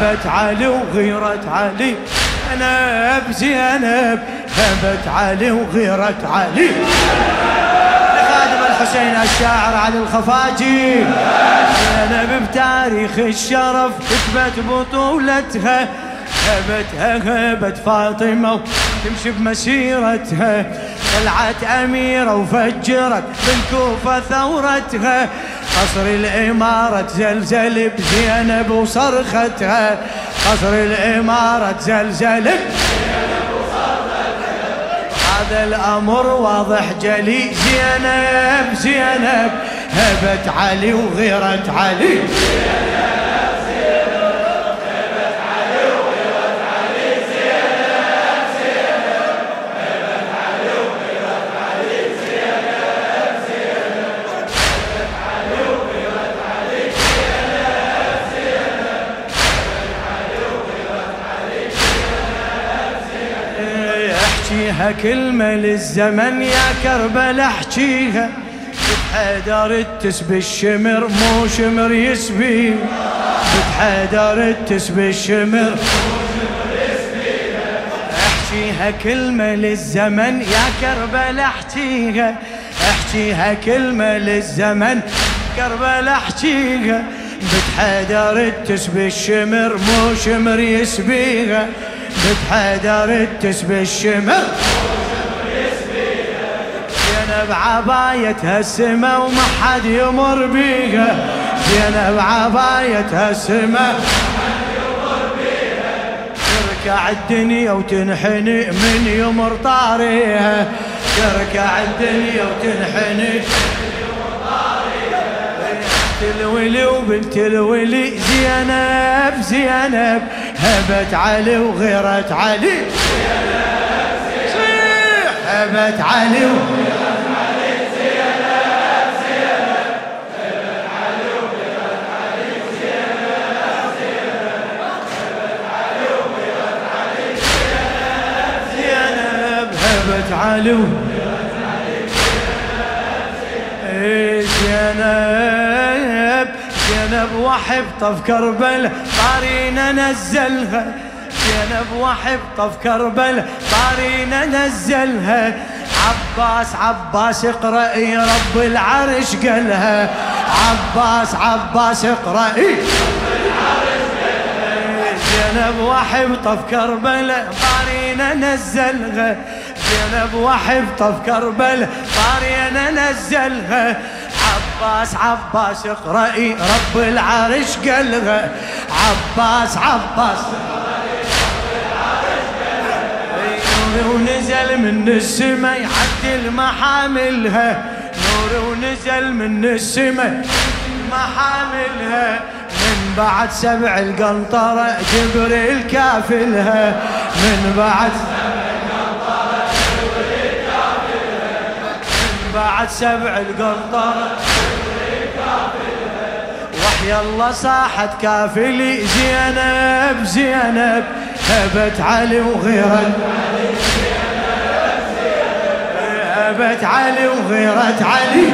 هبت علي وغيرة علي. زينب زينب هبت علي وغيرة علي. خادم الحسين الشاعر علي الخفاجي. زينب بتاريخ الشرف تثبت بطولتها. هبتها هبت فاطمة تمشي بمسيرتها. طلعت أميرة وفجرت بالكوفة ثورتها. قصر الإمارة زلزل بزينب وصرختها. قصر الإمارة زلزل بزينب. وصرختها هذا الأمر واضح جلي. زينب زينب هبت علي وغيرت علي. احكيها كلمة للزمن يا كربل احكيها. بتحيدر تسبي الشمر مو شمر يسبي. بتحيدر تسبي الشمر احكيها كلمة للزمن يا كربل احكيها. احكيها كلمة للزمن كربل احكيها. بتحيدر تسبي الشمر مو شمر يسبيها بتحدر تسبي الشمر زينب عبايتها السما وما حد يمر بيها زينب عبايتها السما تركع الدنيا وتنحني من يمر طاريها. تركع الدنيا وتنحني الولي وبنت الولي زينب زينب هبت علي وغيرت علي. صيح هبت علي وغيرت علي زينب زينب هبت علي وغيرت علي. زينب زينب هبت علي وغيرت علي. زينب زينب علي علي زينب زينب. زينب وحبطة في كربل طارينا نزلها. زينب وحبطة في كربل طارينا نزلها. عباس عباس اقرأي رب العرش قالها. عباس عباس اقرأي زينب وحبطة في كربل طارينا نزلها. زينب وحبطة في كربل طارينا نزلها. عباس عباس اقرأي رب العرش قالها عباس عباس ونزل من السماء يعدل محاملها نور ونزل من السماء محاملها. من بعد سبع القنطرة جبريل كافلها. من بعد بعد سبع القنطرة وحي الله صاحت كافلي زينب زينب هبت علي وغيرت. هبت علي وغيرت علي.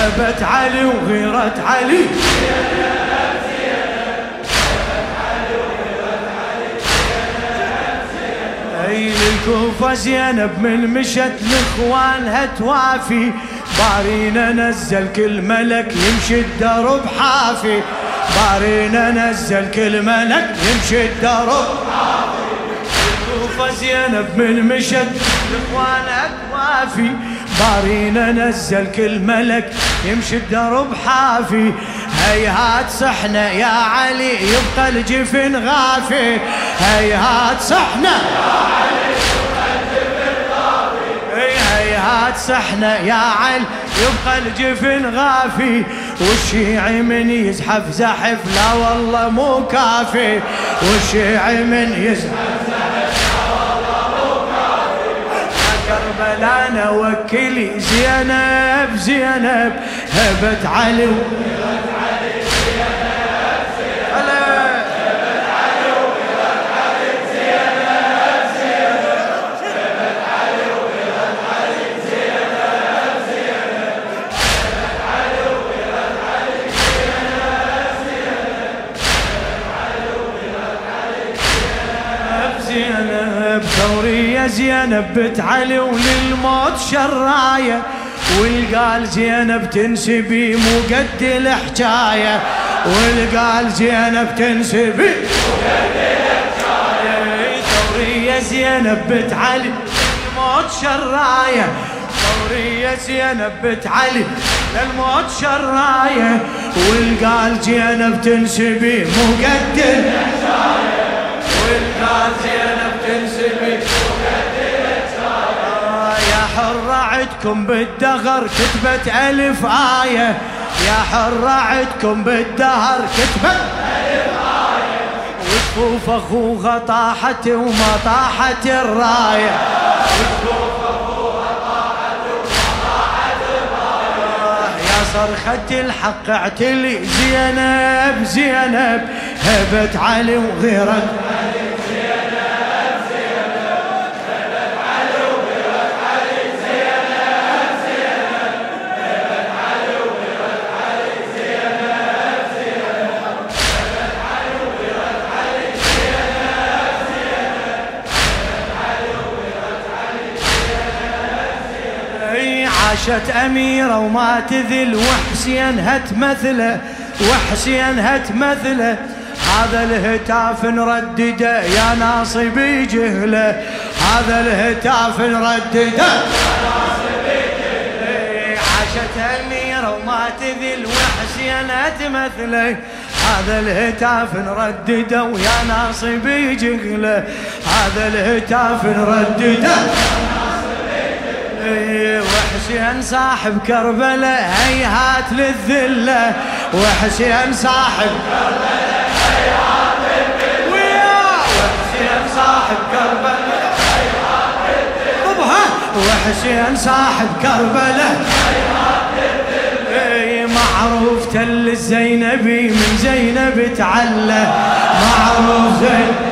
هبت علي وغيرت علي. الكوفة زينب من مشت لاخوانها توافي بارينا نزل كل ملك يمشي الدرب حافي بارينا نزل كل ملك يمشي الدرب الكوفة زينب من مشت لاخوانها توافي بارينا نزل كل ملك يمشي الدرب حافي هيهات صحنا يا علي يبقى الجفن غافي. هيهات صحنا يا علي. صحنا يا علي يبقى الجفن غافي. والشيعي من يزحف زحف لا والله مو كافي. والشيعي من يزحف كربلاء وكلي زينب زينب هبت علي. زينب بنت علي وللموت شراية والقال زينب تنسبي مو قد الحكاية والقال زينب تنسبي مو قد الحكاية ثورية زينب بنت علي للموت شراية. ثورية زينب بنت علي للموت شراية. والقال زينب تنسبي مو قد الحكاية والقال زينب حرة عدكم بالدهر كتبت ألف آية. يا حرة عدكم بالدهر كتبت ألف آية. وصفوف أخوها طاحت وما طاحت الراية. يا صرخة الحق اعتلي زينب زينب هبت علي وغيرت. عاشت أميرة وما تذل وحسين هت مثله وحسين هت مثله. هذا الهتاف نردده يا ناصبي جهله. هذا الهتاف نردده عاشت أميرة وما تذل وحسين هت مثله. هذا الهتاف نردده ويا ناصبي جهله. هذا الهتاف نردده وحسين صاحب كربلاء هيهات للذلة وحسين صاحب كربلاء هيهات للذلة. ويا وحسين صاحب كربلاء هيهات للذلة. وحسين صاحب كربلاء هيهات للذلة معروف تل الزينبي من زينب تعلى معروف زينب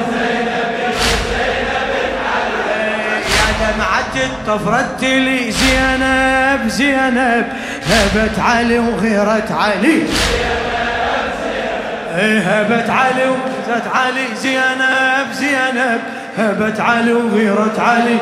دمعت طفرت لي زينب زينب هبت علي وغيرت علي. هبت علي وغيرت علي. زينب زينب هبت علي وغيرت علي علي.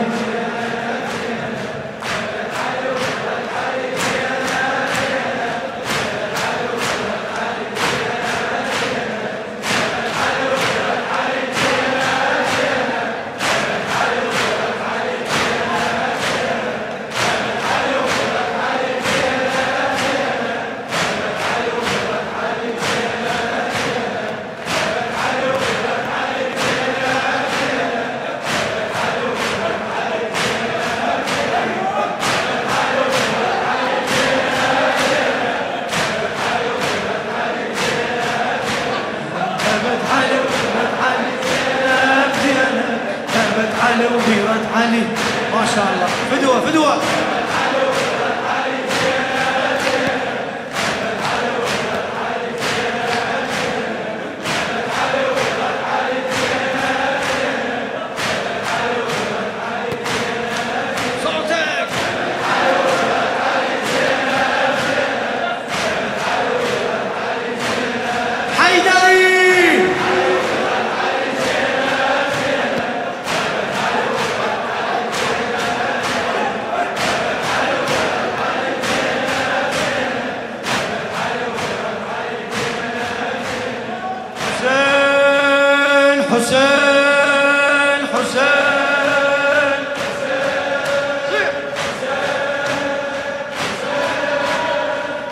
حسين حسين.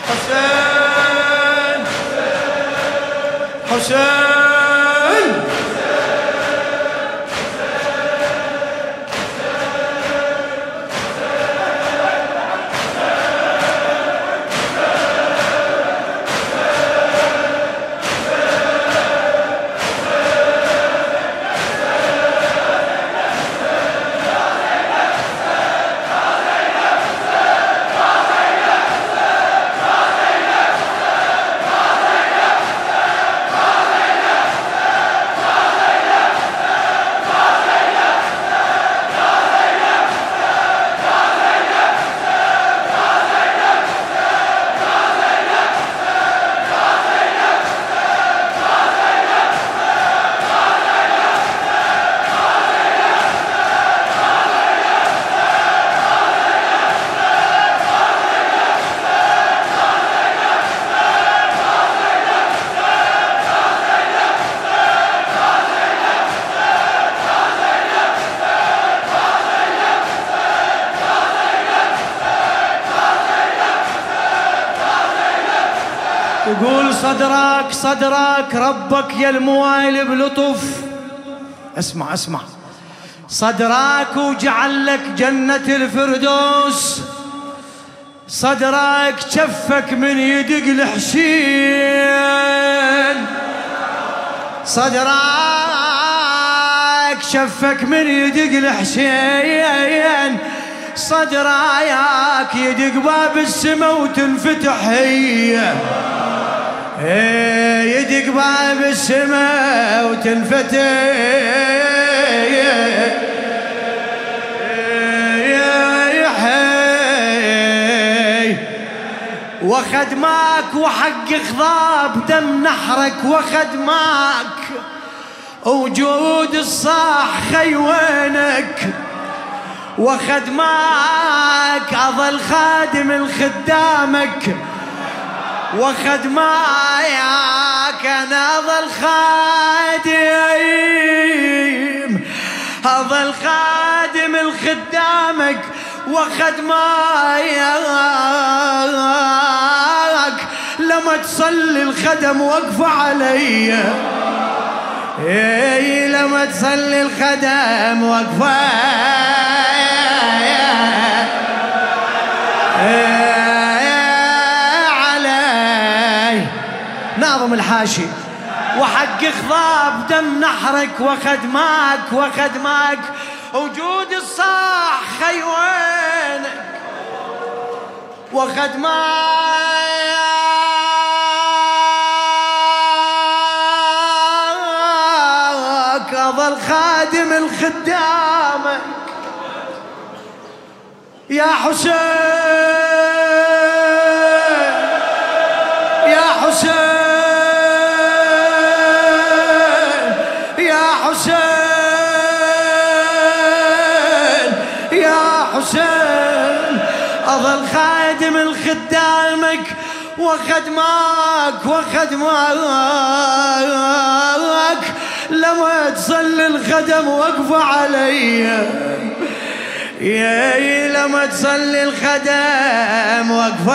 حسين حسين. واقول صدرك صدرك ربك يا الموايل بلطف. اسمع اسمع. صدرك وجعل لك جنة الفردوس. صدرك شفك من يدق الحشين صدرك شفك من يدق الحشين صدراياك يدق باب السما وتنفتح هي. يدق باب السما وتنفتح. وخدماك وحق خضاب دم نحرك وخدماك وجود الصاح خي وينك وخدماك أظل خادم الخدامك. وخدماك أنا أظل خادم أظل خادم الخدامك وخدماك لما تصلي الخدم وقف علي. اي لما تصلي الخدم وقف ناظم الحاشي. وحق خضاب دم نحرك وخدماك وخدماك وجود الصاح خي وينك وخدماك أظل خادم الخدامك يا حسين. خدامك وخدماك وخدماك لما تصلي الخدم وقف علي يا لما تصلي الخدم وقف